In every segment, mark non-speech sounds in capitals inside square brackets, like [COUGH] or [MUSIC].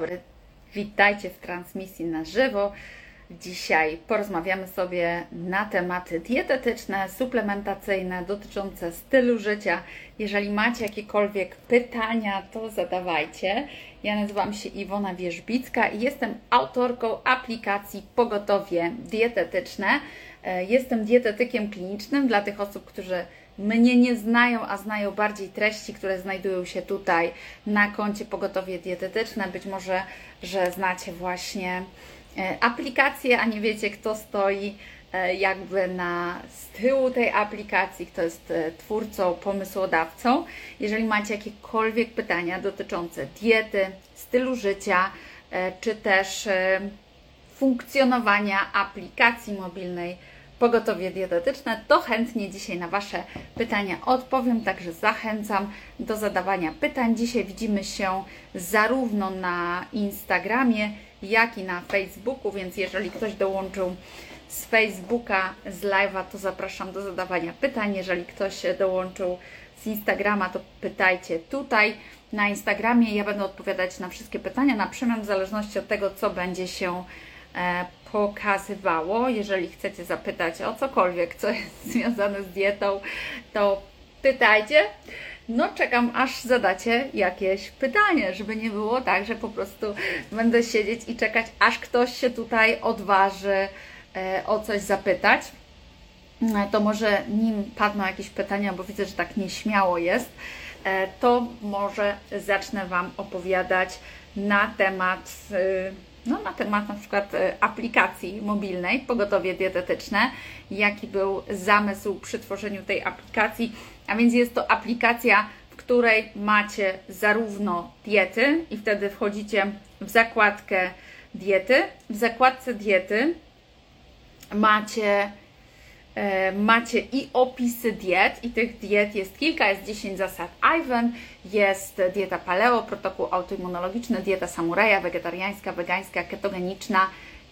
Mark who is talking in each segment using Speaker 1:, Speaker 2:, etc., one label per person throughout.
Speaker 1: dobry, witajcie w transmisji na żywo. Dzisiaj porozmawiamy sobie na tematy dietetyczne, suplementacyjne, dotyczące stylu życia. Jeżeli macie jakiekolwiek pytania, to zadawajcie. Ja nazywam się Iwona Wierzbicka i jestem autorką aplikacji Pogotowie Dietetyczne. E, jestem dietetykiem klinicznym dla tych osób, którzy mnie nie znają, a znają bardziej treści, które znajdują się tutaj na koncie Pogotowie Dietetyczne. Być może, że znacie właśnie e, aplikację, a nie wiecie, kto stoi e, jakby na z tyłu tej aplikacji, kto jest e, twórcą, pomysłodawcą. Jeżeli macie jakiekolwiek pytania dotyczące diety, stylu życia, czy też funkcjonowania aplikacji mobilnej, pogotowie dietetyczne, to chętnie dzisiaj na Wasze pytania odpowiem, także zachęcam do zadawania pytań. Dzisiaj widzimy się zarówno na Instagramie, jak i na Facebooku, więc jeżeli ktoś dołączył z Facebooka, z live'a, to zapraszam do zadawania pytań. Jeżeli ktoś dołączył z Instagrama, to pytajcie tutaj na Instagramie. Ja będę odpowiadać na wszystkie pytania na przemian w zależności od tego, co będzie się E, pokazywało. Jeżeli chcecie zapytać o cokolwiek, co jest [LAUGHS] związane z dietą, to pytajcie. No, czekam aż zadacie jakieś pytanie, żeby nie było tak, że po prostu będę siedzieć i czekać, aż ktoś się tutaj odważy e, o coś zapytać. E, to może nim padną jakieś pytania, bo widzę, że tak nieśmiało jest, to może zacznę Wam opowiadać na temat no, na temat na przykład e, aplikacji mobilnej Pogotowie Dietetyczne, jaki był zamysł przy tworzeniu tej aplikacji. A więc jest to aplikacja, w której macie zarówno diety i wtedy wchodzicie w zakładkę diety. W zakładce diety macie macie i opisy diet, i tych diet jest kilka, jest 10 zasad Ivan, jest dieta paleo, protokół autoimmunologiczny, dieta samuraja, wegetariańska, wegańska, ketogeniczna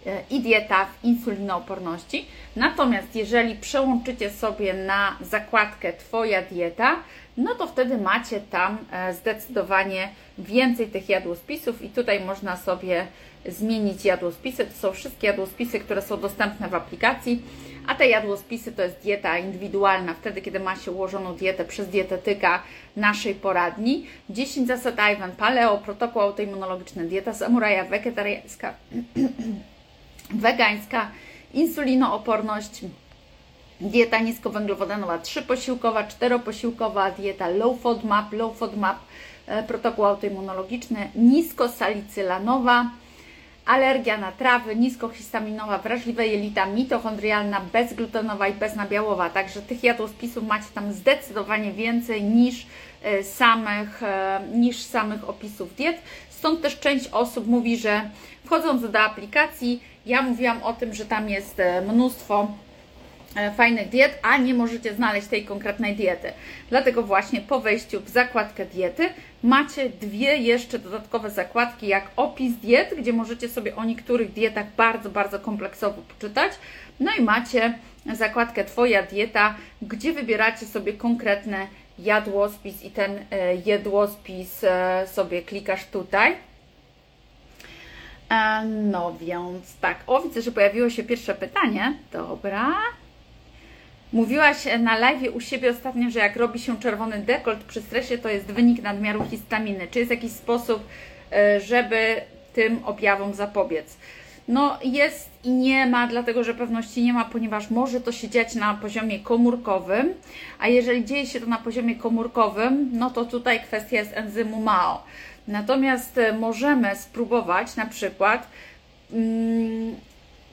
Speaker 1: e, i dieta w insulinooporności. Natomiast jeżeli przełączycie sobie na zakładkę Twoja dieta, no to wtedy macie tam e, zdecydowanie więcej tych jadłospisów i tutaj można sobie zmienić jadłospisy. To są wszystkie jadłospisy, które są dostępne w aplikacji a te jadłospisy to jest dieta indywidualna, wtedy kiedy ma się ułożoną dietę przez dietetyka naszej poradni. 10 zasad Ivan Paleo, protokół autoimmunologiczny, dieta samuraja, wegetariańska, [CLEARS THROAT] wegańska, insulinooporność, dieta niskowęglowodanowa 3-posiłkowa, 4-posiłkowa, dieta low FODMAP, low FODMAP, e, protokół autoimmunologiczny, niskosalicylanowa, alergia na trawy, niskohistaminowa, wrażliwe jelita, mitochondrialna, bezglutenowa i beznabiałowa. Także tych jadłospisów macie tam zdecydowanie więcej niż e, samych, e, niż samych opisów diet. Stąd też część osób mówi, że wchodząc do aplikacji, ja mówiłam o tym, że tam jest e, mnóstwo fajnych diet, a nie możecie znaleźć tej konkretnej diety. Dlatego właśnie po wejściu w zakładkę diety macie dwie jeszcze dodatkowe zakładki, jak opis diet, gdzie możecie sobie o niektórych dietach bardzo, bardzo kompleksowo poczytać. No i macie zakładkę Twoja dieta, gdzie wybieracie sobie konkretny jadłospis i ten e, jadłospis e, sobie klikasz tutaj. No więc tak, o widzę, że pojawiło się pierwsze pytanie. Dobra, Mówiłaś na live u siebie ostatnio, że jak robi się czerwony dekolt przy stresie, to jest wynik nadmiaru histaminy. Czy jest jakiś sposób, e, żeby tym objawom zapobiec? No jest i nie ma, dlatego że pewności nie ma, ponieważ może to się dziać na poziomie komórkowym, a jeżeli dzieje się to na poziomie komórkowym, no to tutaj kwestia jest enzymu MAO. Natomiast e, możemy spróbować na przykład, mm,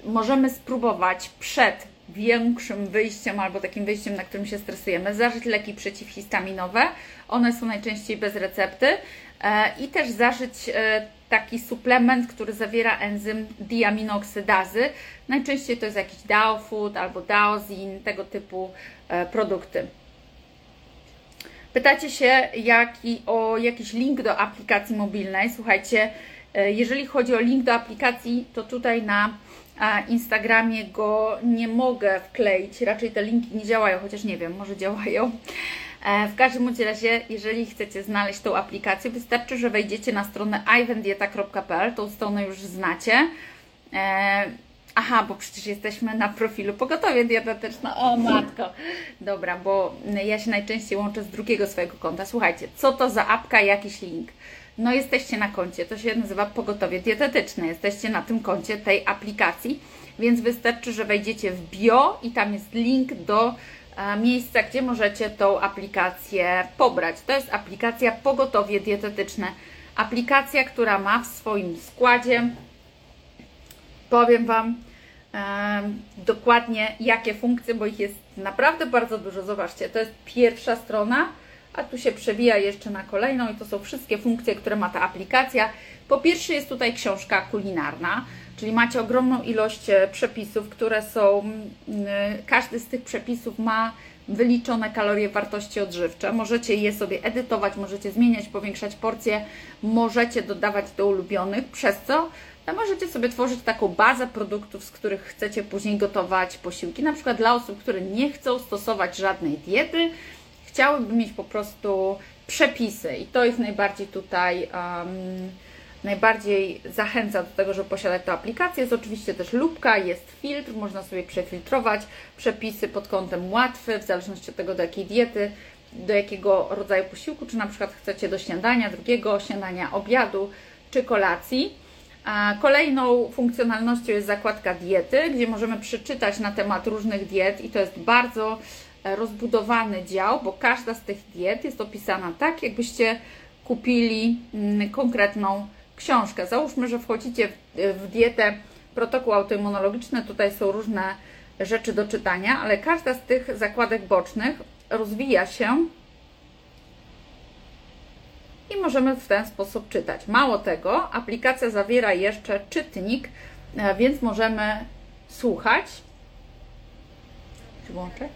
Speaker 1: możemy spróbować przed większym wyjściem albo takim wyjściem, na którym się stresujemy, zażyć leki przeciwhistaminowe. One są najczęściej bez recepty e, i też zażyć e, taki suplement, który zawiera enzym diaminoksydazy. Najczęściej to jest jakiś DAO Food albo Daozin, tego typu e, produkty. Pytacie się jaki, o jakiś link do aplikacji mobilnej. Słuchajcie, jeżeli chodzi o link do aplikacji, to tutaj na Instagramie go nie mogę wkleić. Raczej te linki nie działają, chociaż nie wiem, może działają. E, w każdym razie, jeżeli chcecie znaleźć tą aplikację, wystarczy, że wejdziecie na stronę ivendieta.pl, tą stronę już znacie. E, aha, bo przecież jesteśmy na profilu Pogotowie Dietetyczne. O matko. Dobra, bo ja się najczęściej łączę z drugiego swojego konta. Słuchajcie, co to za apka, jakiś link? No jesteście na koncie, to się nazywa Pogotowie Dietetyczne. Jesteście na tym koncie tej aplikacji, więc wystarczy, że wejdziecie w bio i tam jest link do miejsca, gdzie możecie tą aplikację pobrać. To jest aplikacja Pogotowie Dietetyczne. Aplikacja, która ma w swoim składzie, powiem Wam dokładnie jakie funkcje, bo ich jest naprawdę bardzo dużo. Zobaczcie, to jest pierwsza strona, a tu się przewija jeszcze na kolejną i to są wszystkie funkcje, które ma ta aplikacja. Po pierwsze jest tutaj książka kulinarna, czyli macie ogromną ilość e, przepisów, które są, mm, e, każdy z tych przepisów ma wyliczone kalorie, wartości odżywcze. Możecie je sobie edytować, możecie zmieniać, powiększać porcje, możecie dodawać do ulubionych, przez co możecie sobie tworzyć taką bazę produktów, z których chcecie później gotować posiłki. Na przykład dla osób, które nie chcą stosować żadnej diety, chciałyby mieć po prostu przepisy i to ich najbardziej tutaj um, najbardziej zachęca do tego, żeby posiadać tę aplikację. Jest oczywiście też lubka, jest filtr, można sobie przefiltrować przepisy pod kątem łatwy, w zależności od tego, do jakiej diety, do jakiego rodzaju posiłku, czy na przykład chcecie do śniadania, drugiego śniadania, obiadu, czy kolacji. Kolejną funkcjonalnością jest zakładka diety, gdzie możemy przeczytać na temat różnych diet i to jest bardzo rozbudowany dział, bo każda z tych diet jest opisana tak, jakbyście kupili mm, konkretną książkę. Załóżmy, że wchodzicie w, dietę protokół autoimmunologiczny, tutaj są różne rzeczy do czytania, ale każda z tych zakładek bocznych rozwija się i możemy w ten sposób czytać. Mało tego, aplikacja zawiera jeszcze czytnik, e, więc możemy słuchać. Czy włączę?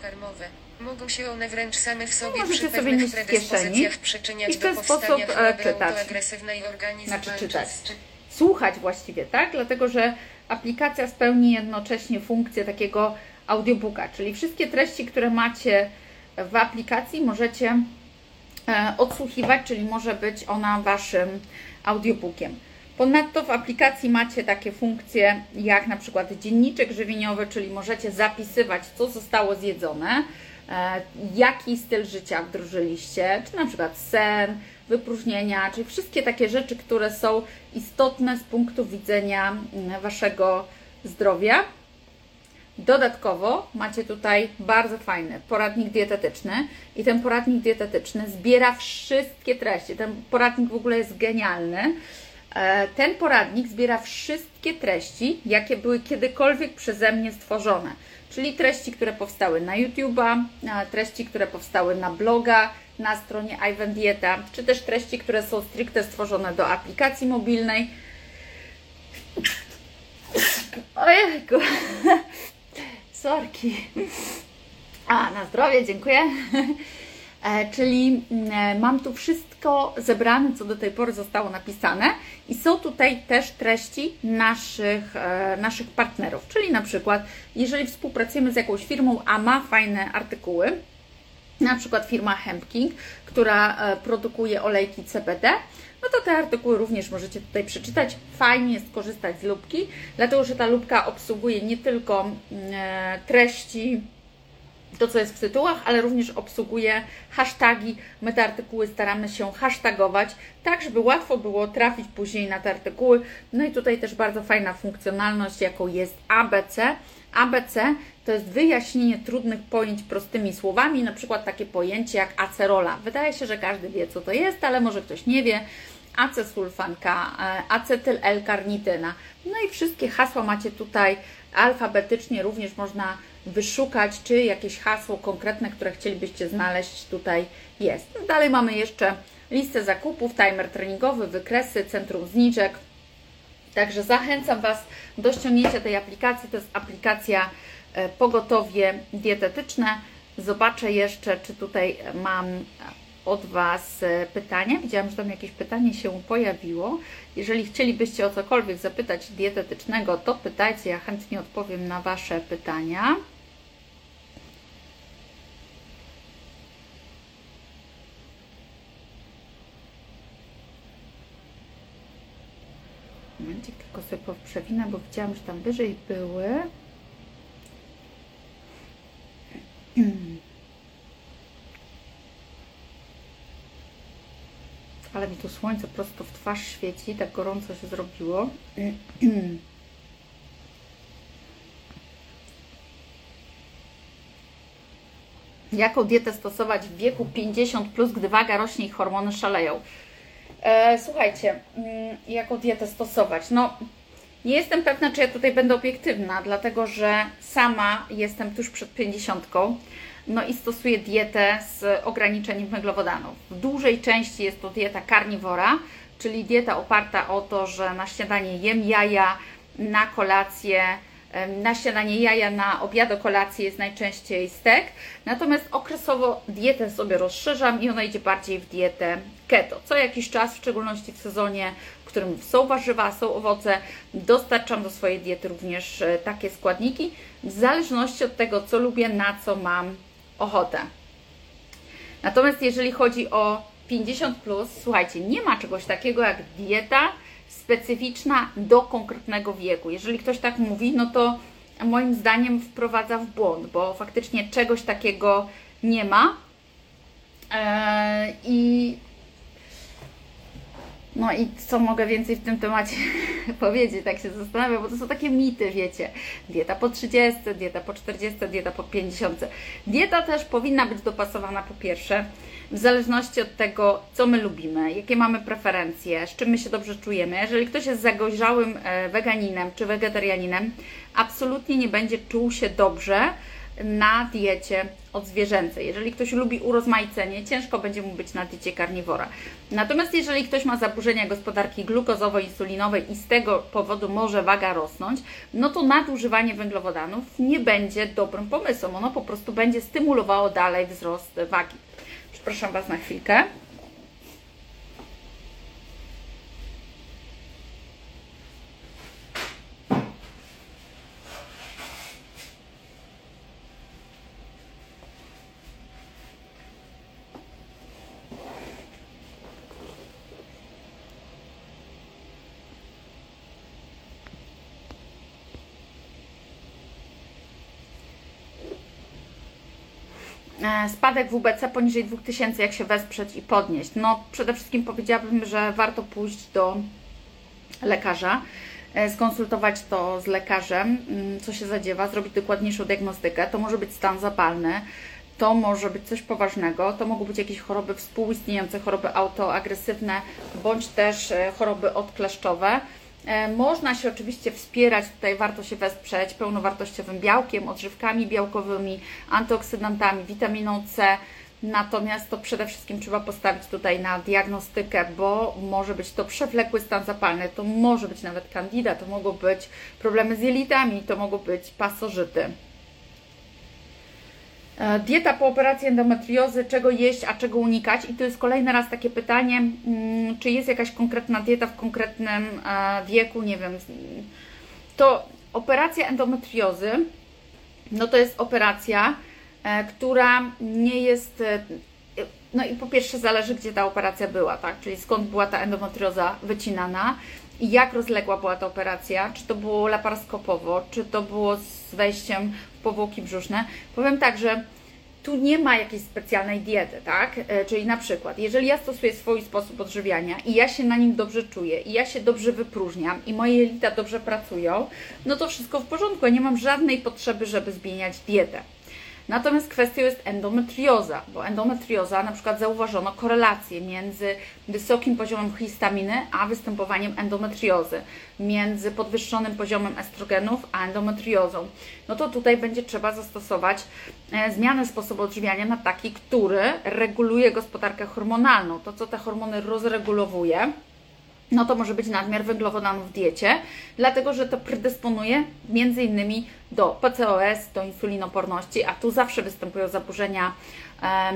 Speaker 1: Pokarmowe. Mogą się one wręcz same w sobie no, przy pewnych predyspozycjach przyczyniać do powstania e, choroby autoagresywnej organizmu. Znaczy czytać. Słuchać właściwie, tak? Dlatego, że aplikacja spełni jednocześnie funkcję takiego audiobooka, czyli wszystkie treści, które macie w aplikacji możecie e, odsłuchiwać, czyli może być ona Waszym audiobookiem. Ponadto w aplikacji macie takie funkcje jak na przykład dzienniczek żywieniowy, czyli możecie zapisywać, co zostało zjedzone, e, jaki styl życia wdrożyliście, czy na przykład sen, wypróżnienia, czyli wszystkie takie rzeczy, które są istotne z punktu widzenia mm, Waszego zdrowia. Dodatkowo macie tutaj bardzo fajny poradnik dietetyczny i ten poradnik dietetyczny zbiera wszystkie treści. Ten poradnik w ogóle jest genialny ten poradnik zbiera wszystkie treści, jakie były kiedykolwiek przeze mnie stworzone, czyli treści, które powstały na YouTube'a, treści, które powstały na bloga, na stronie Ivan Dieta, czy też treści, które są stricte stworzone do aplikacji mobilnej. Ojejku, sorki. A, na zdrowie, dziękuję. E, czyli mm, e, mam tu wszystko zebrane, co do tej pory zostało napisane i są tutaj też treści naszych, e, naszych partnerów, czyli na przykład jeżeli współpracujemy z jakąś firmą, a ma fajne artykuły, na przykład firma Hempking, która produkuje olejki CBD, no to te artykuły również możecie tutaj przeczytać. Fajnie jest korzystać z lubki, dlatego że ta lubka obsługuje nie tylko mm, treści to, co jest w tytułach, ale również obsługuje hashtagi. My te artykuły staramy się hashtagować, tak żeby łatwo było trafić później na te artykuły. No i tutaj też bardzo fajna funkcjonalność, jaką jest ABC. ABC to jest wyjaśnienie trudnych pojęć prostymi słowami, na przykład takie pojęcie jak acerola. Wydaje się, że każdy wie, co to jest, ale może ktoś nie wie acesulfanka, acetyl L-karnityna. No i wszystkie hasła macie tutaj alfabetycznie, również można wyszukać, czy jakieś hasło konkretne, które chcielibyście znaleźć, tutaj jest. Dalej mamy jeszcze listę zakupów, timer treningowy, wykresy, centrum zniżek. Także zachęcam Was do ściągnięcia tej aplikacji. To jest aplikacja e, Pogotowie Dietetyczne. Zobaczę jeszcze, czy tutaj mam od Was e, pytania. Widziałam, że tam jakieś pytanie się pojawiło. Jeżeli chcielibyście o cokolwiek zapytać dietetycznego, to pytajcie, ja chętnie odpowiem na Wasze pytania. Momencik, tylko sobie przewinę, bo widziałam, że tam wyżej były. [CLEARS THROAT] Ale mi tu słońce prosto w twarz świeci, tak gorąco się zrobiło. [CLEARS THROAT] Jaką dietę stosować w wieku 50, plus, gdy waga rośnie i hormony szaleją? E, słuchajcie, mm, jaką dietę stosować? No, nie jestem pewna, czy ja tutaj będę obiektywna, dlatego że sama jestem tuż przed 50 no i stosuję dietę z ograniczeniem węglowodanów. W dużej części jest to dieta karniwora, czyli dieta oparta o to, że na śniadanie jem jaja, na kolację na śniadanie jaja, na obiad, kolację jest najczęściej stek. Natomiast okresowo dietę sobie rozszerzam i ona idzie bardziej w dietę keto. Co jakiś czas, w szczególności w sezonie, w którym są warzywa, są owoce, dostarczam do swojej diety również e, takie składniki, w zależności od tego, co lubię, na co mam ochotę. Natomiast jeżeli chodzi o 50, plus, słuchajcie, nie ma czegoś takiego jak dieta specyficzna do konkretnego wieku. Jeżeli ktoś tak mówi, no to moim zdaniem wprowadza w błąd, bo faktycznie czegoś takiego nie ma. Eee, I no i co mogę więcej w tym temacie [LAUGHS] powiedzieć, tak się zastanawiam, bo to są takie mity, wiecie. Dieta po 30, dieta po 40, dieta po 50. Dieta też powinna być dopasowana po pierwsze w zależności od tego, co my lubimy, jakie mamy preferencje, z czym my się dobrze czujemy. Jeżeli ktoś jest zagojrzałym e, weganinem czy wegetarianinem, absolutnie nie będzie czuł się dobrze na diecie odzwierzęcej. Jeżeli ktoś lubi urozmaicenie, ciężko będzie mu być na diecie karniwora. Natomiast jeżeli ktoś ma zaburzenia gospodarki glukozowo-insulinowej i z tego powodu może waga rosnąć, no to nadużywanie węglowodanów nie będzie dobrym pomysłem. Ono po prostu będzie stymulowało dalej wzrost wagi. Przepraszam Was na chwilkę. Spadek WBC poniżej 2000, jak się wesprzeć i podnieść? No, przede wszystkim powiedziałabym, że warto pójść do lekarza, e, skonsultować to z lekarzem, mm, co się zadziewa, zrobić dokładniejszą diagnostykę. To może być stan zapalny, to może być coś poważnego, to mogą być jakieś choroby współistniejące, choroby autoagresywne, bądź też e, choroby odkleszczowe. E, można się oczywiście wspierać, tutaj warto się wesprzeć pełnowartościowym białkiem, odżywkami białkowymi, antyoksydantami, witaminą C. Natomiast to przede wszystkim trzeba postawić tutaj na diagnostykę, bo może być to przewlekły stan zapalny, to może być nawet kandida, to mogą być problemy z jelitami, to mogą być pasożyty. E, dieta po operacji endometriozy, czego jeść, a czego unikać? I to jest kolejny raz takie pytanie, mm, czy jest jakaś konkretna dieta w konkretnym e, wieku, nie wiem. To operacja endometriozy, no to jest operacja, e, która nie jest. No i po pierwsze zależy, gdzie ta operacja była, tak? Czyli skąd była ta endometrioza wycinana jak rozległa była ta operacja, czy to było laparoskopowo, czy to było z wejściem powłoki brzuszne. Powiem tak, że tu nie ma jakiejś specjalnej diety, tak? E, czyli na przykład, jeżeli ja stosuję swój sposób odżywiania i ja się na nim dobrze czuję, i ja się dobrze wypróżniam, i moje jelita dobrze pracują, no to wszystko w porządku. Ja nie mam żadnej potrzeby, żeby zmieniać dietę. Natomiast kwestią jest endometrioza, bo endometrioza na przykład zauważono korelację między wysokim poziomem histaminy a występowaniem endometriozy, między podwyższonym poziomem estrogenów a endometriozą. No to tutaj będzie trzeba zastosować e, zmianę sposobu odżywiania na taki, który reguluje gospodarkę hormonalną, to co te hormony rozregulowuje no to może być nadmiar węglowodanów w diecie, dlatego że to predysponuje między innymi do PCOS, do insulinoporności, a tu zawsze występują zaburzenia e,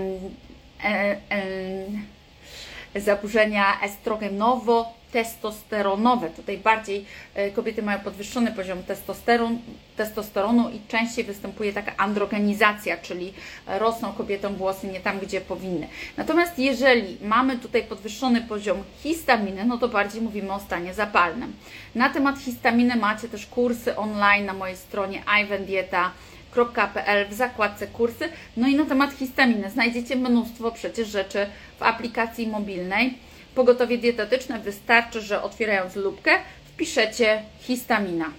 Speaker 1: e, zaburzenia estrogenowo testosteronowe. Tutaj bardziej e, kobiety mają podwyższony poziom testosteron, testosteronu i częściej występuje taka androgenizacja, czyli rosną kobietom włosy nie tam, gdzie powinny. Natomiast jeżeli mamy tutaj podwyższony poziom histaminy, no to bardziej mówimy o stanie zapalnym. Na temat histaminy macie też kursy online na mojej stronie ivendieta.pl w zakładce kursy. No i na temat histaminy znajdziecie mnóstwo przecież rzeczy w aplikacji mobilnej pogotowie dietetyczne wystarczy, że otwierając lubkę wpiszecie histamina.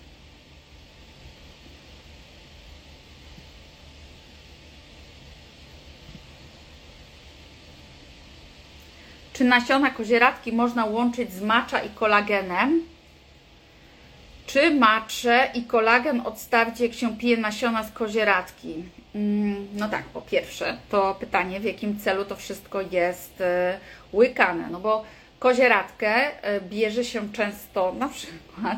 Speaker 1: Czy nasiona kozieradki można łączyć z macza i kolagenem? Czy macze i kolagen odstawić, jak się pije nasiona z kozieradki? Mm, no tak, po pierwsze, to pytanie, w jakim celu to wszystko jest e, łykane. No bo kozieradkę e, bierze się często na przykład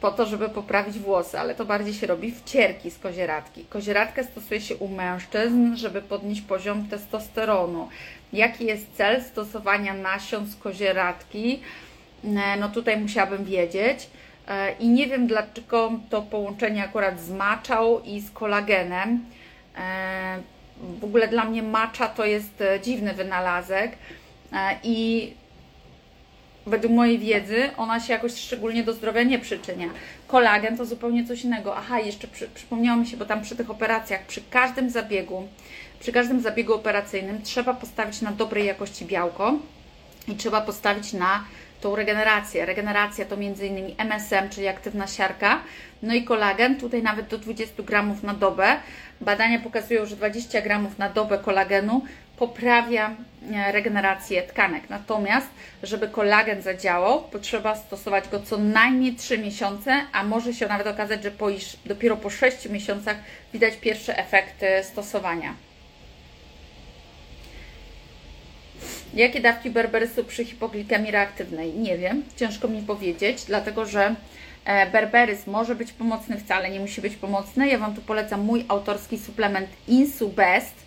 Speaker 1: po to, żeby poprawić włosy, ale to bardziej się robi wcierki z kozieradki. Kozieradkę stosuje się u mężczyzn, żeby podnieść poziom testosteronu. Jaki jest cel stosowania nasion z kozieradki? E, no tutaj musiałabym wiedzieć. I nie wiem, dlaczego to połączenie akurat z maczał i z kolagenem E, w ogóle dla mnie matcha to jest e, dziwny wynalazek e, i według mojej wiedzy ona się jakoś szczególnie do zdrowia nie przyczynia. Kolagen to zupełnie coś innego. Aha, jeszcze przy, przypomniało mi się, bo tam przy tych operacjach, przy każdym zabiegu, przy każdym zabiegu operacyjnym trzeba postawić na dobrej jakości białko i trzeba postawić na tą regenerację. Regeneracja to m.in. MSM, czyli aktywna siarka, no i kolagen, tutaj nawet do 20 gramów na dobę. Badania pokazują, że 20 gramów na dobę kolagenu poprawia e, regenerację tkanek. Natomiast, żeby kolagen zadziałał, potrzeba stosować go co najmniej 3 miesiące, a może się nawet okazać, że po, dopiero po 6 miesiącach widać pierwsze efekty stosowania. Jakie dawki berberysu przy hipoglikemii reaktywnej? Nie wiem, ciężko mi powiedzieć, dlatego że e, berberys może być pomocny, wcale nie musi być pomocny. Ja Wam tu polecam mój autorski suplement InsuBest,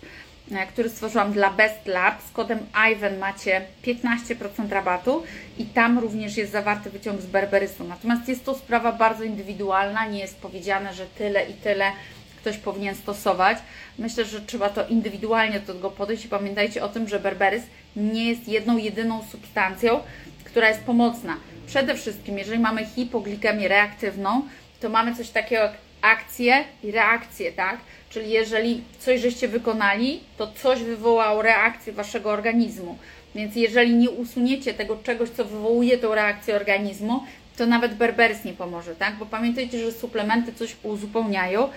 Speaker 1: który stworzyłam dla Best Lab. Z kodem IVEN macie 15% rabatu i tam również jest zawarty wyciąg z berberysu. Natomiast jest to sprawa bardzo indywidualna, nie jest powiedziane, że tyle i tyle ktoś powinien stosować. Myślę, że trzeba to indywidualnie do tego podejść i pamiętajcie o tym, że berberys nie jest jedną, jedyną substancją, która jest pomocna. Przede wszystkim, jeżeli mamy hipoglikemię reaktywną, to mamy coś takiego jak akcję i reakcję, tak? Czyli jeżeli coś żeście wykonali, to coś wywołało reakcję waszego organizmu. Więc jeżeli nie usuniecie tego czegoś, co wywołuje tą reakcję organizmu, to nawet berberis nie pomoże, tak? Bo pamiętajcie, że suplementy coś uzupełniają,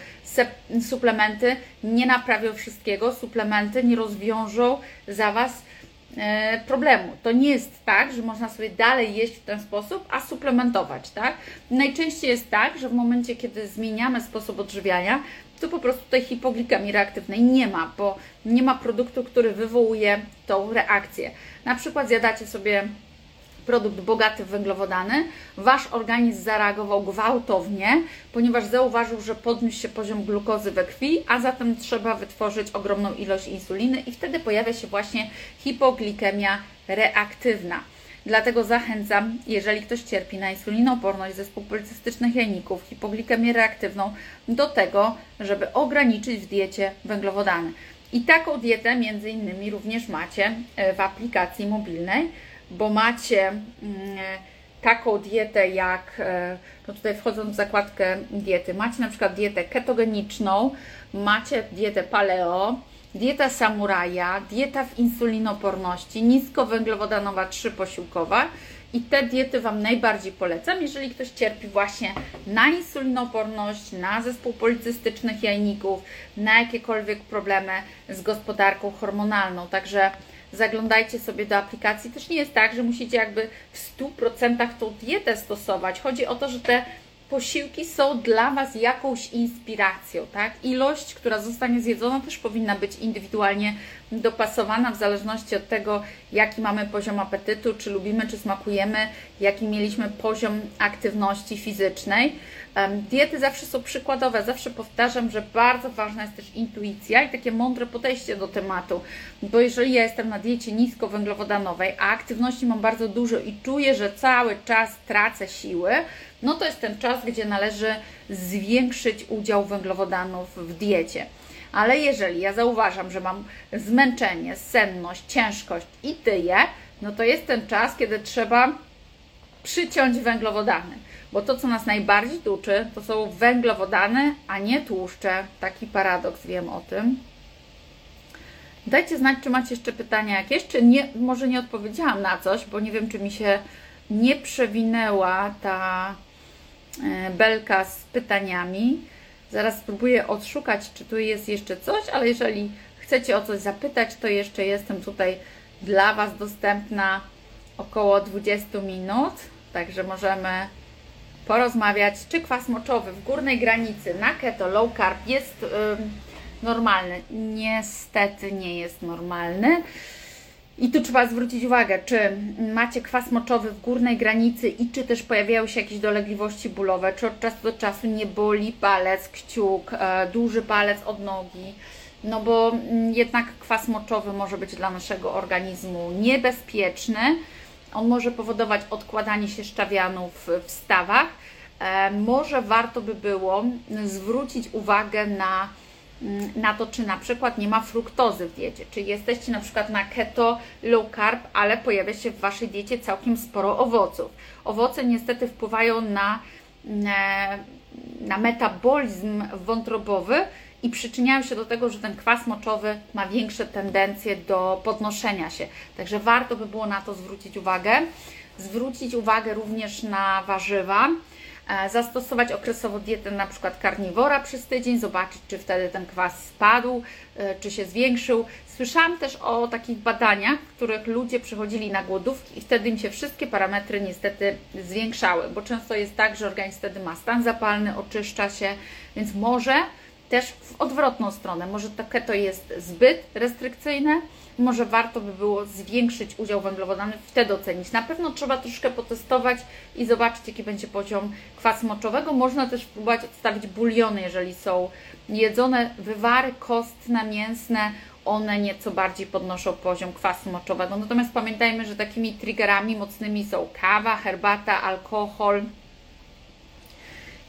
Speaker 1: suplementy nie naprawią wszystkiego, suplementy nie rozwiążą za Was e, problemu. To nie jest tak, że można sobie dalej jeść w ten sposób, a suplementować, tak? Najczęściej jest tak, że w momencie, kiedy zmieniamy sposób odżywiania, to po prostu tej hipoglikemii reaktywnej nie ma, bo nie ma produktu, który wywołuje tą reakcję. Na przykład zjadacie sobie produkt bogaty w węglowodany, wasz organizm zareagował gwałtownie, ponieważ zauważył, że podniósł się poziom glukozy we krwi, a zatem trzeba wytworzyć ogromną ilość insuliny i wtedy pojawia się właśnie hipoglikemia reaktywna. Dlatego zachęcam, jeżeli ktoś cierpi na insulinoporność, zespół policystycznych jajników, hipoglikemię reaktywną, do tego, żeby ograniczyć w diecie węglowodany. I taką dietę między innymi również macie e, w aplikacji mobilnej bo macie mm, taką dietę jak, e, no tutaj wchodząc w zakładkę diety, macie na przykład dietę ketogeniczną, macie dietę paleo, dieta samuraja, dieta w insulinoporności, niskowęglowodanowa trzyposiłkowa i te diety Wam najbardziej polecam, jeżeli ktoś cierpi właśnie na insulinoporność, na zespół policystycznych jajników, na jakiekolwiek problemy z gospodarką hormonalną. Także zaglądajcie sobie do aplikacji. Też nie jest tak, że musicie jakby w 100% tą dietę stosować. Chodzi o to, że te posiłki są dla Was jakąś inspiracją, tak? Ilość, która zostanie zjedzona też powinna być indywidualnie dopasowana w zależności od tego, jaki mamy poziom apetytu, czy lubimy, czy smakujemy, jaki mieliśmy poziom aktywności fizycznej. Diety zawsze są przykładowe, zawsze powtarzam, że bardzo ważna jest też intuicja i takie mądre podejście do tematu, bo jeżeli ja jestem na diecie niskowęglowodanowej, a aktywności mam bardzo dużo i czuję, że cały czas tracę siły, no to jest ten czas, gdzie należy zwiększyć udział węglowodanów w diecie. Ale jeżeli ja zauważam, że mam zmęczenie, senność, ciężkość i tyję, no to jest ten czas, kiedy trzeba przyciąć węglowodany. Bo to, co nas najbardziej tuczy, to są węglowodany, a nie tłuszcze. Taki paradoks, wiem o tym. Dajcie znać, czy macie jeszcze pytania jakieś, czy nie, może nie odpowiedziałam na coś, bo nie wiem, czy mi się nie przewinęła ta e, belka z pytaniami. Zaraz spróbuję odszukać, czy tu jest jeszcze coś, ale jeżeli chcecie o coś zapytać, to jeszcze jestem tutaj dla Was dostępna około 20 minut, także możemy porozmawiać, czy kwas moczowy w górnej granicy na keto low carb jest normalny. Niestety nie jest normalny. I tu trzeba zwrócić uwagę, czy macie kwas moczowy w górnej granicy i czy też pojawiają się jakieś dolegliwości bólowe, czy od czasu do czasu nie boli palec, kciuk, e, duży palec od nogi. No bo mm, jednak kwas moczowy może być dla naszego organizmu niebezpieczny. On może powodować odkładanie się szczawianów w stawach. E, może warto by było zwrócić uwagę na na to, czy na przykład nie ma fruktozy w diecie, czy jesteście na przykład na keto, low carb, ale pojawia się w Waszej diecie całkiem sporo owoców. Owoce niestety wpływają na, e, na metabolizm wątrobowy i przyczyniają się do tego, że ten kwas moczowy ma większe tendencje do podnoszenia się. Także warto by było na to zwrócić uwagę. Zwrócić uwagę również na warzywa E, zastosować okresowo dietę na przykład karniwora przez tydzień, zobaczyć, czy wtedy ten kwas spadł, e, czy się zwiększył. Słyszałam też o takich badaniach, w których ludzie przychodzili na głodówki i wtedy im się wszystkie parametry niestety zwiększały, bo często jest tak, że organizm wtedy ma stan zapalny, oczyszcza się, więc może też w odwrotną stronę, może to keto jest zbyt restrykcyjne, może warto by było zwiększyć udział węglowodanów, wtedy ocenić. Na pewno trzeba troszkę potestować i zobaczyć, jaki będzie poziom kwasu moczowego. Można też próbować odstawić buliony, jeżeli są jedzone wywary kostne, mięsne, one nieco bardziej podnoszą poziom kwasu moczowego. Natomiast pamiętajmy, że takimi triggerami mocnymi są kawa, herbata, alkohol.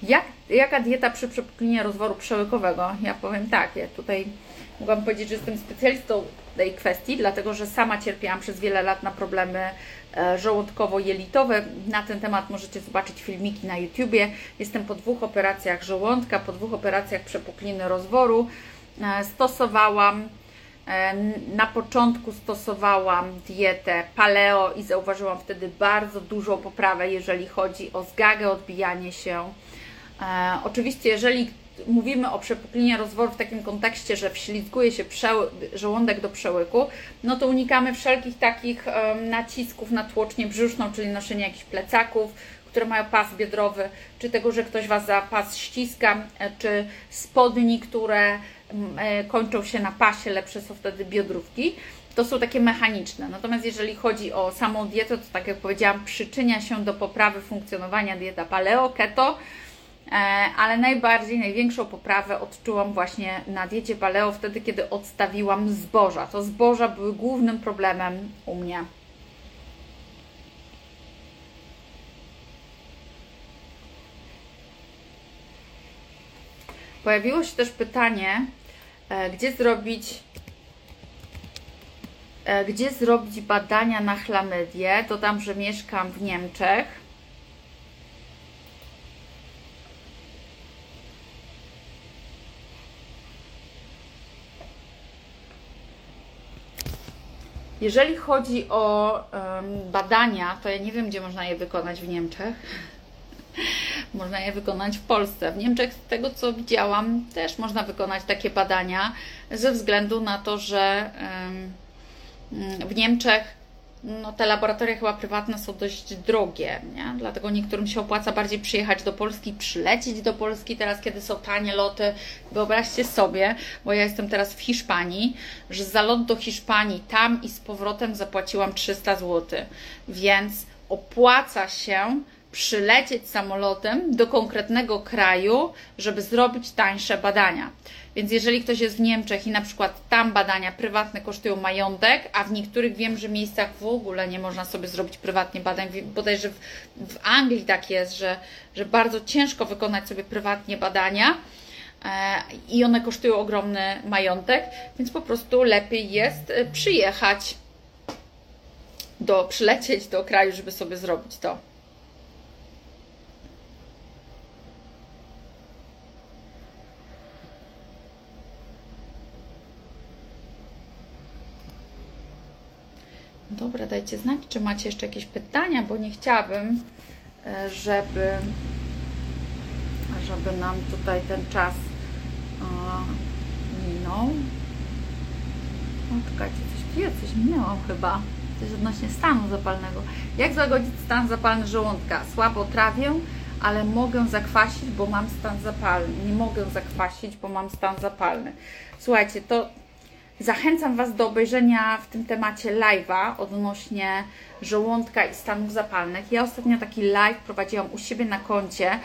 Speaker 1: Jak, jaka dieta przy przepuklinie rozworu przełykowego? Ja powiem tak, ja tutaj mogłam powiedzieć, że jestem specjalistą tej kwestii, dlatego że sama cierpiałam przez wiele lat na problemy e, żołądkowo-jelitowe. Na ten temat możecie zobaczyć filmiki na YouTubie. Jestem po dwóch operacjach żołądka, po dwóch operacjach przepukliny rozworu. E, stosowałam e, na początku stosowałam dietę paleo i zauważyłam wtedy bardzo dużą poprawę, jeżeli chodzi o zgagę, odbijanie się. Oczywiście, jeżeli mówimy o przepuklinie rozworu w takim kontekście, że wślizguje się żołądek do przełyku, no to unikamy wszelkich takich nacisków na tłocznię brzuszną, czyli noszenia jakichś plecaków, które mają pas biodrowy, czy tego, że ktoś Was za pas ściska, e, czy spodni, które e, kończą się na pasie, lepsze są wtedy biodrówki. To są takie mechaniczne. Natomiast jeżeli chodzi o samą dietę, to tak jak powiedziałam, przyczynia się do poprawy funkcjonowania dieta paleo, keto, E, ale najbardziej, największą poprawę odczułam właśnie na diecie paleo wtedy, kiedy odstawiłam zboża. To zboża były głównym problemem u mnie. Pojawiło się też pytanie, e, gdzie zrobić e, gdzie zrobić badania na chlamydię. Dodam, że mieszkam w Niemczech Jeżeli chodzi o um, badania, to ja nie wiem, gdzie można je wykonać w Niemczech. [LAUGHS] można je wykonać w Polsce. W Niemczech, z tego co widziałam, też można wykonać takie badania, ze względu na to, że um, w Niemczech no, te laboratoria chyba prywatne są dość drogie, nie? dlatego niektórym się opłaca bardziej przyjechać do Polski, przylecieć do Polski teraz, kiedy są tanie loty. Wyobraźcie sobie, bo ja jestem teraz w Hiszpanii, że za lot do Hiszpanii tam i z powrotem zapłaciłam 300 zł, więc opłaca się przylecieć samolotem do konkretnego kraju, żeby zrobić tańsze badania. Więc jeżeli ktoś jest w Niemczech i na przykład tam badania prywatne kosztują majątek, a w niektórych wiem, że miejscach w ogóle nie można sobie zrobić prywatnie badań, bodajże w, w Anglii tak jest, że, że bardzo ciężko wykonać sobie prywatnie badania e, i one kosztują ogromny majątek, więc po prostu lepiej jest e, przyjechać do, przylecieć do kraju, żeby sobie zrobić to. Dobra, dajcie znać, czy macie jeszcze jakieś pytania, bo nie chciałabym, e, żeby, żeby nam tutaj ten czas minął. O, czekajcie, coś, ja coś minęłam chyba. Coś odnośnie stanu zapalnego. Jak zagodzić stan zapalny żołądka? Słabo trawię, ale mogę zakwasić, bo mam stan zapalny. Nie mogę zakwasić, bo mam stan zapalny. Słuchajcie, to Zachęcam Was do obejrzenia w tym temacie live'a odnośnie żołądka i stanów zapalnych. Ja ostatnio taki live prowadziłam u siebie na koncie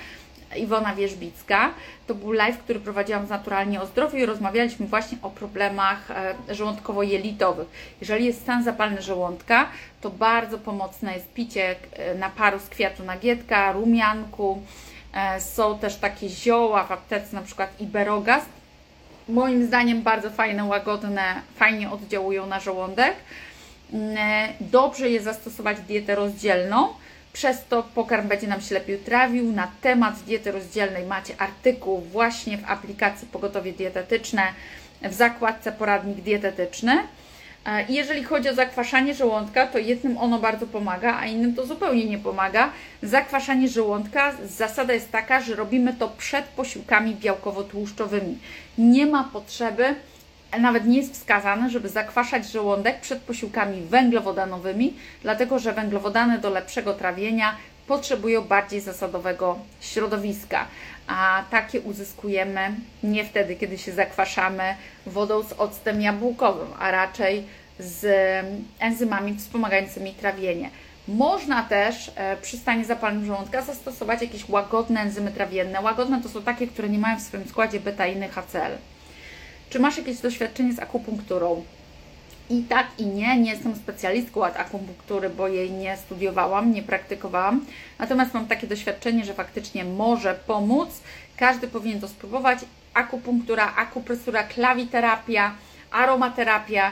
Speaker 1: Iwona Wierzbicka. To był live, który prowadziłam z Naturalnie o Zdrowiu i rozmawialiśmy właśnie o problemach e, żołądkowo-jelitowych. Jeżeli jest stan zapalny żołądka, to bardzo pomocne jest picie e, naparu z kwiatu nagietka, rumianku. E, są też takie zioła w aptece, na przykład iberogast, moim zdaniem bardzo fajne, łagodne, fajnie oddziałują na żołądek. Mm, dobrze jest zastosować dietę rozdzielną, przez to pokarm będzie nam się lepiej trawił. Na temat diety rozdzielnej macie artykuł właśnie w aplikacji Pogotowie Dietetyczne w zakładce Poradnik Dietetyczny. E, I jeżeli chodzi o zakwaszanie żołądka, to jednym ono bardzo pomaga, a innym to zupełnie nie pomaga. Zakwaszanie żołądka, zasada jest taka, że robimy to przed posiłkami białkowo-tłuszczowymi. Nie ma potrzeby, nawet nie jest wskazane, żeby zakwaszać żołądek przed posiłkami węglowodanowymi, dlatego że węglowodany do lepszego trawienia potrzebują bardziej zasadowego środowiska, a takie uzyskujemy nie wtedy, kiedy się zakwaszamy wodą z octem jabłkowym, a raczej z enzymami wspomagającymi trawienie. Można też e, przy stanie zapalnym żołądka zastosować jakieś łagodne enzymy trawienne. Łagodne to są takie, które nie mają w swoim składzie beta-iny HCl. Czy masz jakieś doświadczenie z akupunkturą? I tak i nie, nie jestem specjalistką od akupunktury, bo jej nie studiowałam, nie praktykowałam. Natomiast mam takie doświadczenie, że faktycznie może pomóc. Każdy powinien to spróbować. Akupunktura, akupresura, klawiterapia, aromaterapia,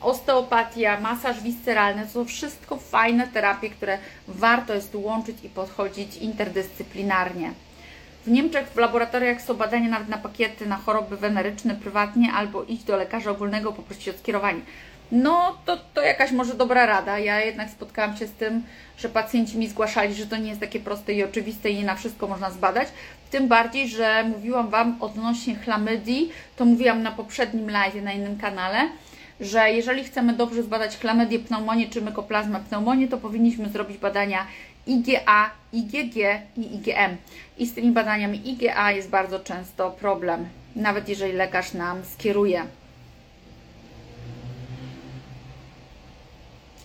Speaker 1: osteopatia, masaż visceralny to są wszystko fajne terapie, które warto jest łączyć i podchodzić interdyscyplinarnie. W Niemczech w laboratoriach są badania nawet na pakiety na choroby weneryczne prywatnie albo iść do lekarza ogólnego, poprosić o skierowanie. No to, to jakaś może dobra rada. Ja jednak spotkałam się z tym, że pacjenci mi zgłaszali, że to nie jest takie proste i oczywiste i nie na wszystko można zbadać. Tym bardziej, że mówiłam Wam odnośnie chlamydii, to mówiłam na poprzednim live na innym kanale, że jeżeli chcemy dobrze zbadać chlamydię, pneumonię czy mykoplazmę pneumonię, to powinniśmy zrobić badania IgA, IgG i IgM. I z tymi badaniami IgA jest bardzo często problem, nawet jeżeli lekarz nam skieruje.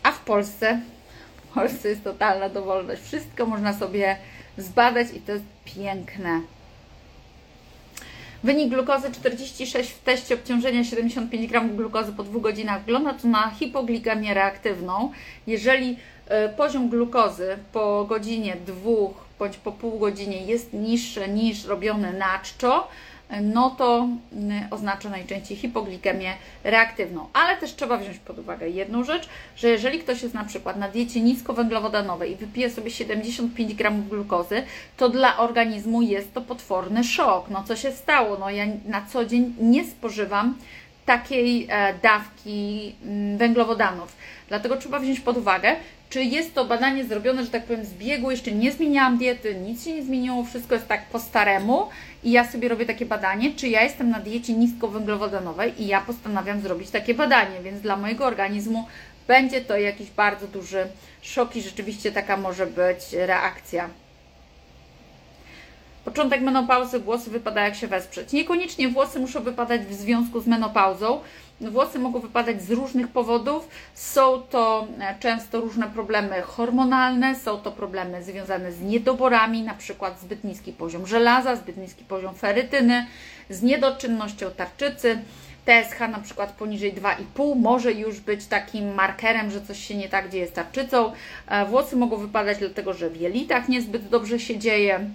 Speaker 1: A w Polsce, w Polsce jest totalna dowolność. Wszystko można sobie zbadać i to jest piękne. Wynik glukozy 46 w teście obciążenia 75 g glukozy po 2 godzinach wygląda to na hipoglikemię reaktywną. Jeżeli E, poziom glukozy po godzinie dwóch bądź po pół godzinie jest niższy niż robiony na czczo, no to oznacza najczęściej hipoglikemię reaktywną. Ale też trzeba wziąć pod uwagę jedną rzecz, że jeżeli ktoś jest na przykład na diecie niskowęglowodanowej i wypije sobie 75 gramów glukozy, to dla organizmu jest to potworny szok. No co się stało? No ja na co dzień nie spożywam takiej e, dawki węglowodanów. Dlatego trzeba wziąć pod uwagę, czy jest to badanie zrobione, że tak powiem, z biegu, jeszcze nie zmieniałam diety, nic się nie zmieniło, wszystko jest tak po staremu i ja sobie robię takie badanie, czy ja jestem na diecie niskowęglowodanowej i ja postanawiam zrobić takie badanie, więc dla mojego organizmu będzie to jakiś bardzo duży szok i rzeczywiście taka może być reakcja. Początek menopauzy, włosy wypada jak się wesprzeć. Niekoniecznie włosy muszą wypadać w związku z menopauzą. Włosy mogą wypadać z różnych powodów. Są to e, często różne problemy hormonalne, są to problemy związane z niedoborami, na przykład zbyt niski poziom żelaza, zbyt niski poziom ferytyny, z niedoczynnością tarczycy. TSH na przykład poniżej 2,5 może już być takim markerem, że coś się nie tak dzieje z tarczycą. E, włosy mogą wypadać dlatego, że w jelitach niezbyt dobrze się dzieje,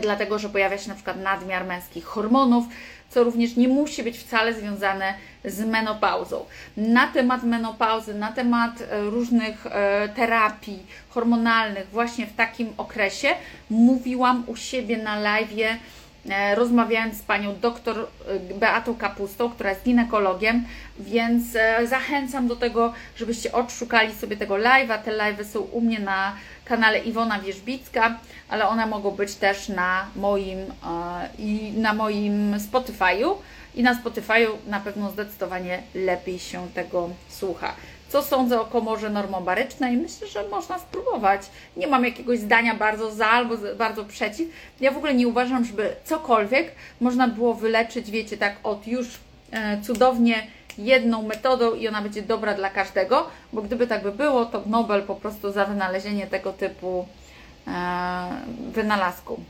Speaker 1: dlatego, że pojawia się na przykład nadmiar męskich hormonów, co również nie musi być wcale związane z menopauzą. Na temat menopauzy, na temat e, różnych e, terapii hormonalnych właśnie w takim okresie mówiłam u siebie na live rozmawiając z panią doktor e, Beatą Kapustą, która jest ginekologiem, więc e, zachęcam do tego, żebyście odszukali sobie tego live'a. Te live'y są u mnie na kanale Iwona Wierzbicka, ale one mogą być też na moim i na moim Spotify'u i na Spotify'u na pewno zdecydowanie lepiej się tego słucha co sądzę o komorze normobarycznej. Myślę, że można spróbować. Nie mam jakiegoś zdania bardzo za albo bardzo przeciw. Ja w ogóle nie uważam, żeby cokolwiek można było wyleczyć, wiecie, tak od już e, cudownie jedną metodą i ona będzie dobra dla każdego, bo gdyby tak by było, to Nobel po prostu za wynalezienie tego typu e, wynalazku.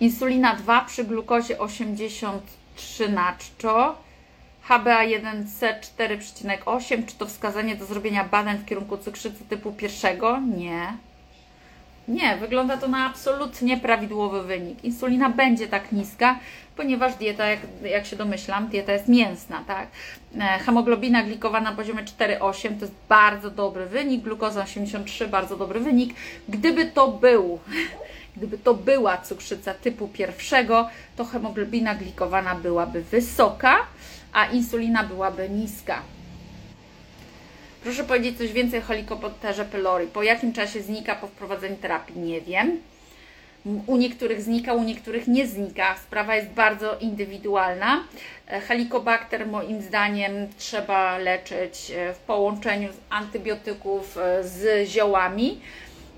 Speaker 1: Insulina 2 przy glukozie 83 na czczo HbA1c 4,8. Czy to wskazanie do zrobienia badań w kierunku cukrzycy typu pierwszego? Nie. Nie, wygląda to na absolutnie prawidłowy wynik. Insulina będzie tak niska, ponieważ dieta, jak, jak się domyślam, dieta jest mięsna, tak? E, hemoglobina glikowana na poziomie 4,8 to jest bardzo dobry wynik, glukoza 83 bardzo dobry wynik. Gdyby to był, [LAUGHS] gdyby to była cukrzyca typu pierwszego, to hemoglobina glikowana byłaby wysoka, a insulina byłaby niska. Proszę powiedzieć coś więcej o helikopterze pylori. Po jakim czasie znika po wprowadzeniu terapii? Nie wiem. U niektórych znika, u niektórych nie znika. Sprawa jest bardzo indywidualna. Helikobakter moim zdaniem trzeba leczyć e, w połączeniu z antybiotyków e, z ziołami,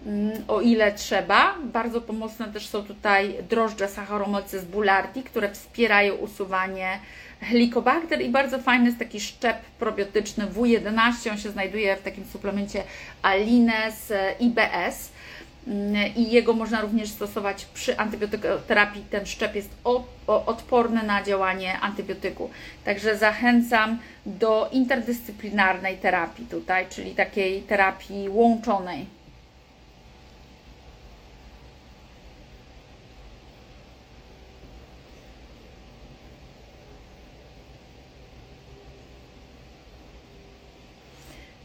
Speaker 1: mm, o ile trzeba. Bardzo pomocne też są tutaj drożdże Saccharomyces boulardii, które wspierają usuwanie Helicobacter i bardzo fajny jest taki szczep probiotyczny W11, on się znajduje w takim suplemencie Alines IBS mm, i jego można również stosować przy antybiotykoterapii. Ten szczep jest odporny na działanie antybiotyku. Także zachęcam do interdyscyplinarnej terapii tutaj, czyli takiej terapii łączonej.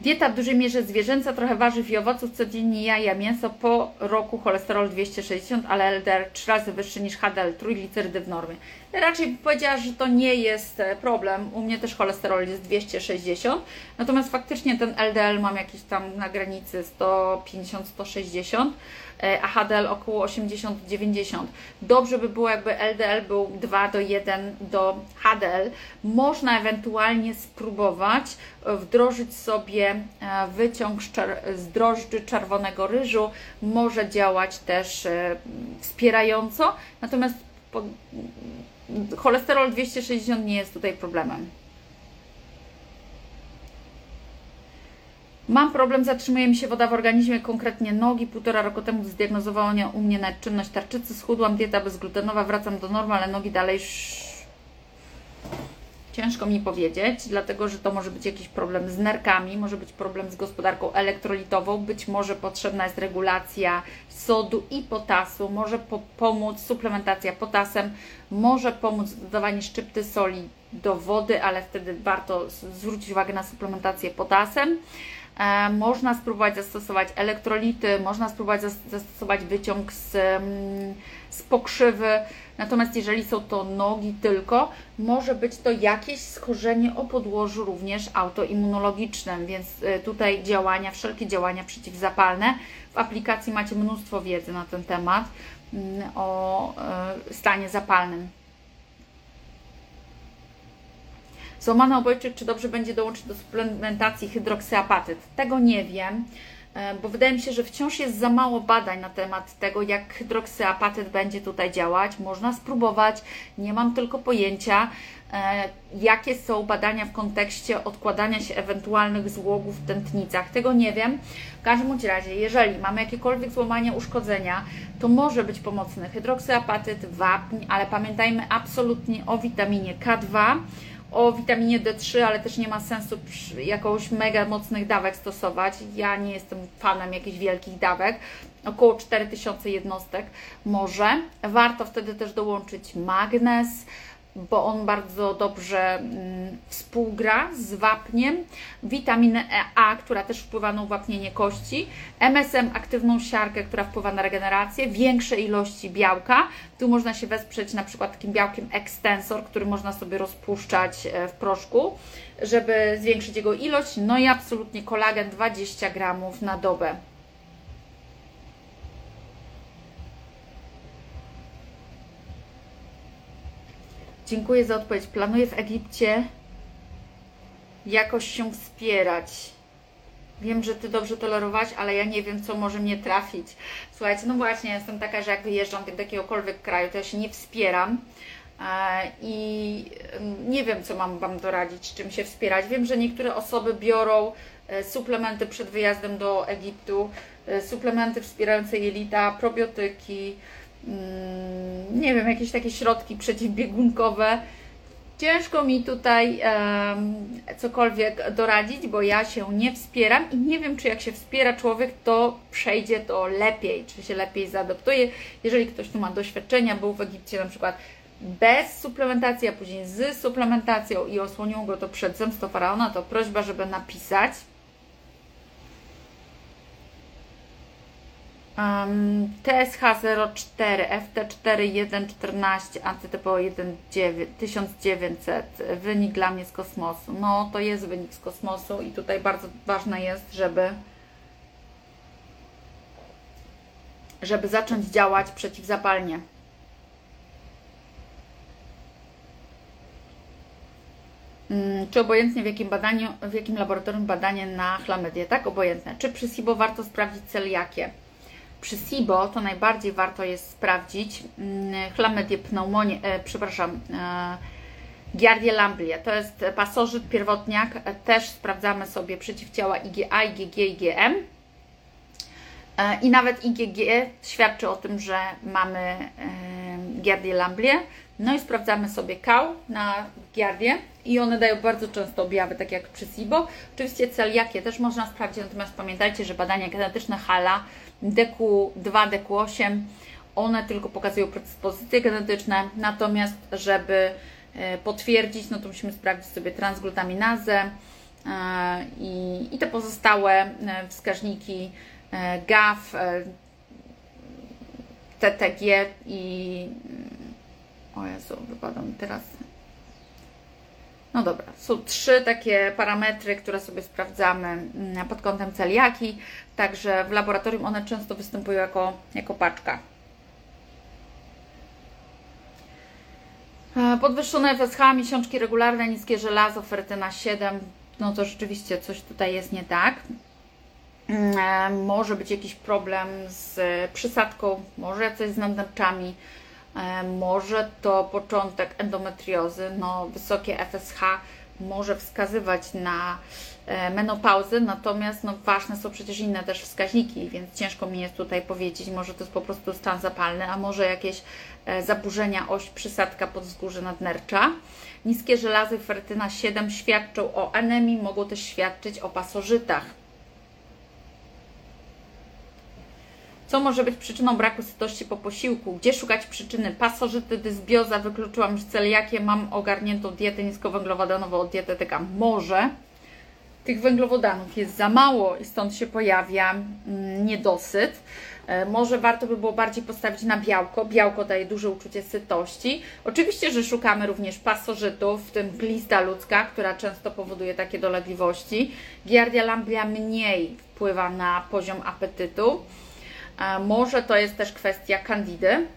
Speaker 1: Dieta w dużej mierze zwierzęca, trochę warzyw i owoców, codziennie jaja, mięso, po roku cholesterol 260, ale LDR 3 razy wyższy niż HDL, trójglicerydy w normie. Raczej powiedziała, że to nie jest e, problem. U mnie też cholesterol jest 260, natomiast faktycznie ten LDL mam jakiś tam na granicy 150-160 E, a HDL około 80-90. Dobrze by było, jakby LDL był 2 do 1 do HDL. Można ewentualnie spróbować e, wdrożyć sobie e, wyciąg z drożdży czerwonego ryżu. Może działać też wspierająco, natomiast cholesterol 260 nie jest tutaj problemem. Mam problem, zatrzymuje mi się woda w organizmie, konkretnie nogi. Półtora roku temu zdiagnozowano u mnie nadczynność tarczycy, schudłam, dieta bezglutenowa, wracam do normy, ale nogi dalej Ciężko mi powiedzieć, dlatego że to może być jakiś problem z nerkami, może być problem z gospodarką elektrolitową, być może potrzebna jest regulacja sodu i potasu, może po pomóc suplementacja potasem, może pomóc dodawanie szczypty soli do wody, ale wtedy warto zwrócić uwagę na suplementację potasem. E, można spróbować zastosować elektrolity, można spróbować zastosować wyciąg z, mm, z pokrzywy. Natomiast jeżeli są to nogi tylko, może być to jakieś schorzenie o podłożu również autoimmunologicznym, więc e, tutaj działania, wszelkie działania przeciwzapalne. W aplikacji macie mnóstwo wiedzy na ten temat mm, o e, stanie zapalnym. Złamany obojczyk, czy dobrze będzie dołączyć do suplementacji hydroksyapatyt? Tego nie wiem, e, bo wydaje mi się, że wciąż jest za mało badań na temat tego, jak hydroksyapatyt będzie tutaj działać. Można spróbować, nie mam tylko pojęcia, e, jakie są badania w kontekście odkładania się ewentualnych złogów w tętnicach. Tego nie wiem. W każdym razie, jeżeli mamy jakiekolwiek złamania, uszkodzenia, to może być pomocny hydroksyapatyt, wapń, ale pamiętajmy absolutnie o witaminie K2, o witaminie D3, ale też nie ma sensu jakoś mega mocnych dawek stosować. Ja nie jestem fanem jakichś wielkich dawek, około 4000 jednostek może. Warto wtedy też dołączyć magnez, bo on bardzo dobrze mm, współgra z wapniem, witaminę e A, która też wpływa na uwapnienie kości, MSM, aktywną siarkę, która wpływa na regenerację, większe ilości białka. Tu można się wesprzeć na przykład takim białkiem Extensor, który można sobie rozpuszczać e, w proszku, żeby zwiększyć jego ilość. No i absolutnie kolagen 20 gramów na dobę. Dziękuję za odpowiedź. Planuję w Egipcie jakoś się wspierać. Wiem, że Ty dobrze tolerować, ale ja nie wiem, co może mnie trafić. Słuchajcie, no właśnie, jestem taka, że jak wyjeżdżam do jakiegokolwiek kraju, to ja się nie wspieram e, i nie wiem, co mam Wam doradzić, czym się wspierać. Wiem, że niektóre osoby biorą e, suplementy przed wyjazdem do Egiptu, e, suplementy wspierające jelita, probiotyki, nie wiem, jakieś takie środki przeciwbiegunkowe. Ciężko mi tutaj cokolwiek doradzić, bo ja się nie wspieram i nie wiem, czy jak się wspiera człowiek, to przejdzie to lepiej, czy się lepiej zaadoptuje. Jeżeli ktoś tu ma doświadczenia, był w Egipcie na przykład bez suplementacji, a później z suplementacją i osłonił go to przed zemstą faraona, to prośba, żeby napisać. Um, TSH04, FT4114, antytypo 1900, wynik dla mnie z kosmosu. No, to jest wynik z kosmosu i tutaj bardzo ważne jest, żeby żeby zacząć działać przeciwzapalnie. Hmm, czy obojętnie w jakim badaniu, w jakim laboratorium badanie na chlamydię? Tak, obojętne. Czy przy SIBO warto sprawdzić cel jakie? Przy SIBO to najbardziej warto jest sprawdzić mm, chlamydię pneumonię, e, przepraszam, e, Giardia lamblia. To jest pasożyt pierwotniak. Też sprawdzamy sobie przeciwciała IgA, IgG, IgM. E, I nawet IgG świadczy o tym, że mamy e, Giardię lamblię. No i sprawdzamy sobie kał na Giardię i one dają bardzo często objawy, tak jak przy SIBO. Oczywiście celiakie też można sprawdzić, natomiast pamiętajcie, że badania genetyczne HALA DQ2, DQ8, one tylko pokazują predyspozycje genetyczne, natomiast żeby e, potwierdzić, no to musimy sprawdzić sobie transglutaminazę e, i, i te pozostałe e, wskaźniki GAF, TTG i o Jezu, wypada mi teraz no dobra, są trzy takie parametry, które sobie sprawdzamy mm, pod kątem celiaki, także w laboratorium one często występują jako, jako paczka. E, podwyższone FSH, miesiączki regularne, niskie żelazo, ferytyna 7, no to rzeczywiście coś tutaj jest nie tak. Mm, e, może być jakiś problem z przysadką, może coś z nadnerczami, może to początek endometriozy, no wysokie FSH może wskazywać na e, menopauzę, natomiast no, ważne są przecież inne też wskaźniki, więc ciężko mi jest tutaj powiedzieć, może to jest po prostu stan zapalny, a może jakieś e, zaburzenia oś przysadka podzgórze nadnercza. Niskie żelazy ferytyna 7 świadczą o anemii, mogą też świadczyć o pasożytach. Co może być przyczyną braku sytości po posiłku? Gdzie szukać przyczyny? Pasożyty, dysbioza, wykluczyłam już celiakię, mam ogarniętą dietę niskowęglowodanową od dietetyka. Może tych węglowodanów jest za mało i stąd się pojawia mm, niedosyt. E, może warto by było bardziej postawić na białko. Białko daje duże uczucie sytości. Oczywiście, że szukamy również pasożytów, w tym glista ludzka, która często powoduje takie dolegliwości. Giardia lamblia mniej wpływa na poziom apetytu. A może to jest też kwestia kandidy.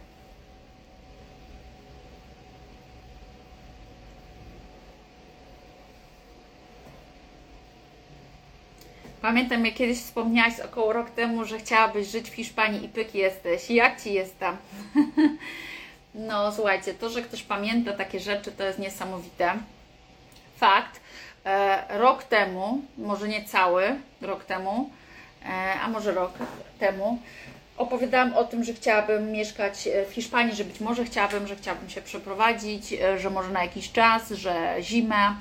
Speaker 1: Pamiętam, jak kiedyś wspomniałaś około rok temu, że chciałabyś żyć w Hiszpanii i pyki jesteś. Jak ci jest tam? [LAUGHS] no, słuchajcie, to, że ktoś pamięta takie rzeczy, to jest niesamowite. Fakt. E, rok temu, może nie cały rok temu, a może rok temu, opowiadałam o tym, że chciałabym mieszkać w Hiszpanii, że być może chciałabym, że chciałabym się przeprowadzić, e, że może na jakiś czas, że zimę,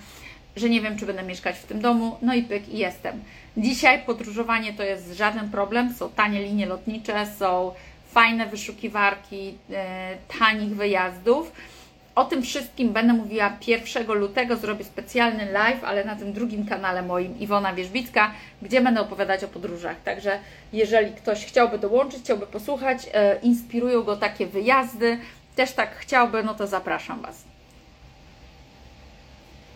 Speaker 1: że nie wiem, czy będę mieszkać w tym domu, no i pyk, i jestem. Dzisiaj podróżowanie to jest żaden problem, są tanie linie lotnicze, są fajne wyszukiwarki e, tanich wyjazdów. O tym wszystkim będę mówiła 1 lutego, zrobię specjalny live, ale na tym drugim kanale moim Iwona Wierzbicka, gdzie będę opowiadać o podróżach. Także jeżeli ktoś chciałby dołączyć, chciałby posłuchać, e, inspirują go takie wyjazdy, też tak chciałby, no to zapraszam Was.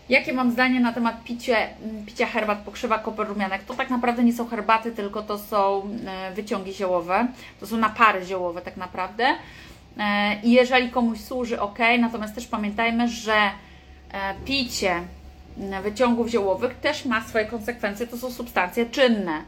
Speaker 1: Jakie mam zdanie na temat picie, picia herbat pokrzywa koper rumianek? To tak naprawdę nie są herbaty, tylko to są e, wyciągi ziołowe. To są napary ziołowe tak naprawdę. E, I jeżeli komuś służy, ok, natomiast też pamiętajmy, że e, picie wyciągów ziołowych też ma swoje konsekwencje, to są substancje czynne.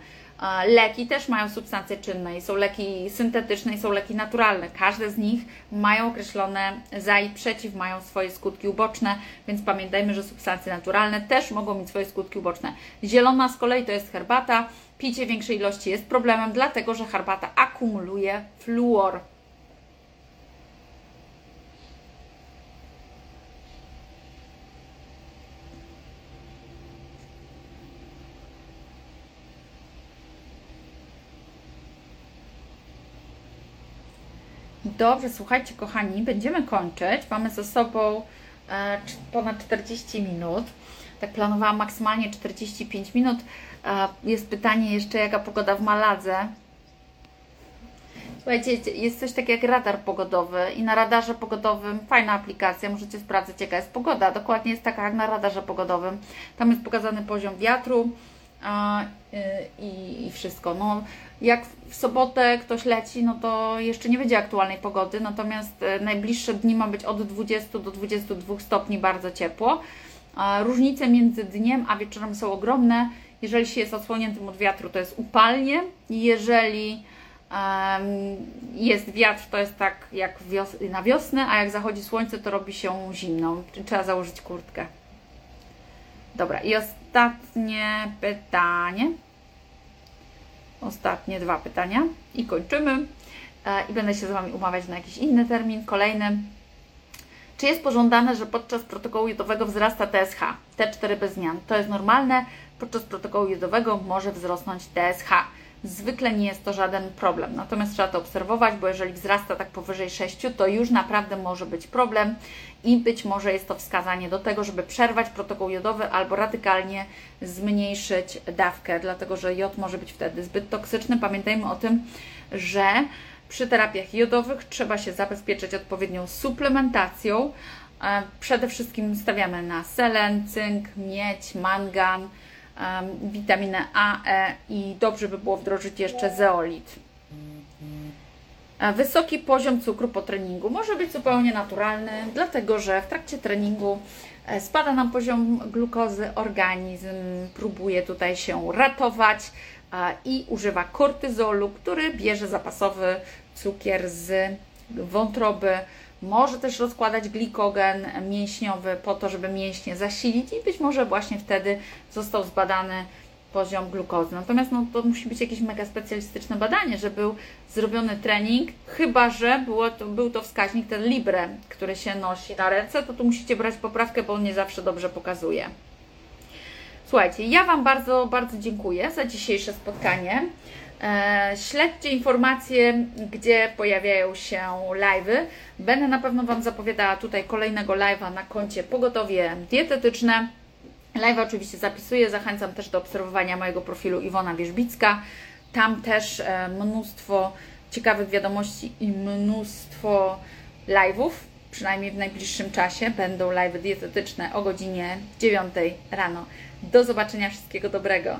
Speaker 1: Leki też mają substancje czynne i są leki syntetyczne i są leki naturalne. Każde z nich mają określone za i przeciw, mają swoje skutki uboczne, więc pamiętajmy, że substancje naturalne też mogą mieć swoje skutki uboczne. Zielona z kolei to jest herbata. Picie większej ilości jest problemem, dlatego że herbata akumuluje fluor. Dobrze, słuchajcie, kochani, będziemy kończyć. Mamy ze sobą e, ponad 40 minut. Tak planowałam maksymalnie 45 minut. E, jest pytanie jeszcze, jaka pogoda w Maladze. Słuchajcie, jest coś takiego jak radar pogodowy i na radarze pogodowym fajna aplikacja, możecie sprawdzić jaka jest pogoda. Dokładnie jest taka jak na radarze pogodowym. Tam jest pokazany poziom wiatru, Y, i, i wszystko. No, jak w sobotę ktoś leci, no to jeszcze nie będzie aktualnej pogody, natomiast y, najbliższe dni ma być od 20 do 22 stopni bardzo ciepło. Różnice między dniem a wieczorem są ogromne. Jeżeli się jest odsłoniętym od wiatru, to jest upalnie. Jeżeli jest wiatr, to jest tak jak wios na wiosnę, a jak zachodzi słońce, to robi się zimno. Trzeba założyć kurtkę. Dobra, i ostatnie pytanie. Ostatnie dwa pytania i kończymy. E, I będę się z Wami umawiać na jakiś inny termin, kolejny. Czy jest pożądane, że podczas protokołu jodowego wzrasta TSH? T4 bez zmian. To jest normalne. Podczas protokołu jodowego może wzrosnąć TSH. Zwykle nie jest to żaden problem, natomiast trzeba to obserwować, bo jeżeli wzrasta tak powyżej 6, to już naprawdę może być problem i być może jest to wskazanie do tego, żeby przerwać protokół jodowy albo radykalnie zmniejszyć dawkę, dlatego że jod może być wtedy zbyt toksyczny. Pamiętajmy o tym, że przy terapiach jodowych trzeba się zabezpieczyć odpowiednią suplementacją. E, przede wszystkim stawiamy na selen, cynk, miedź, mangan, witaminę A, E i dobrze by było wdrożyć jeszcze zeolit. Wysoki poziom cukru po treningu może być zupełnie naturalny, dlatego że w trakcie treningu e, spada nam poziom glukozy, organizm próbuje tutaj się ratować i używa kortyzolu, który bierze zapasowy cukier z wątroby, może też rozkładać glikogen mięśniowy po to, żeby mięśnie zasilić i być może właśnie wtedy został zbadany poziom glukozy. Natomiast no, to musi być jakieś mega specjalistyczne badanie, że był zrobiony trening, chyba że było to, był to wskaźnik ten Libre, który się nosi na ręce, to tu musicie brać poprawkę, bo on nie zawsze dobrze pokazuje. Słuchajcie, ja Wam bardzo, bardzo dziękuję za dzisiejsze spotkanie. E, śledźcie informacje, gdzie pojawiają się live'y. Będę na pewno Wam zapowiadała tutaj kolejnego live'a na koncie Pogotowie Dietetyczne. Live oczywiście zapisuję, zachęcam też do obserwowania mojego profilu Iwona Wierzbicka. Tam też e, mnóstwo ciekawych wiadomości i mnóstwo live'ów, przynajmniej w najbliższym czasie. Będą live'y dietetyczne o godzinie 9 rano. Do zobaczenia, wszystkiego dobrego.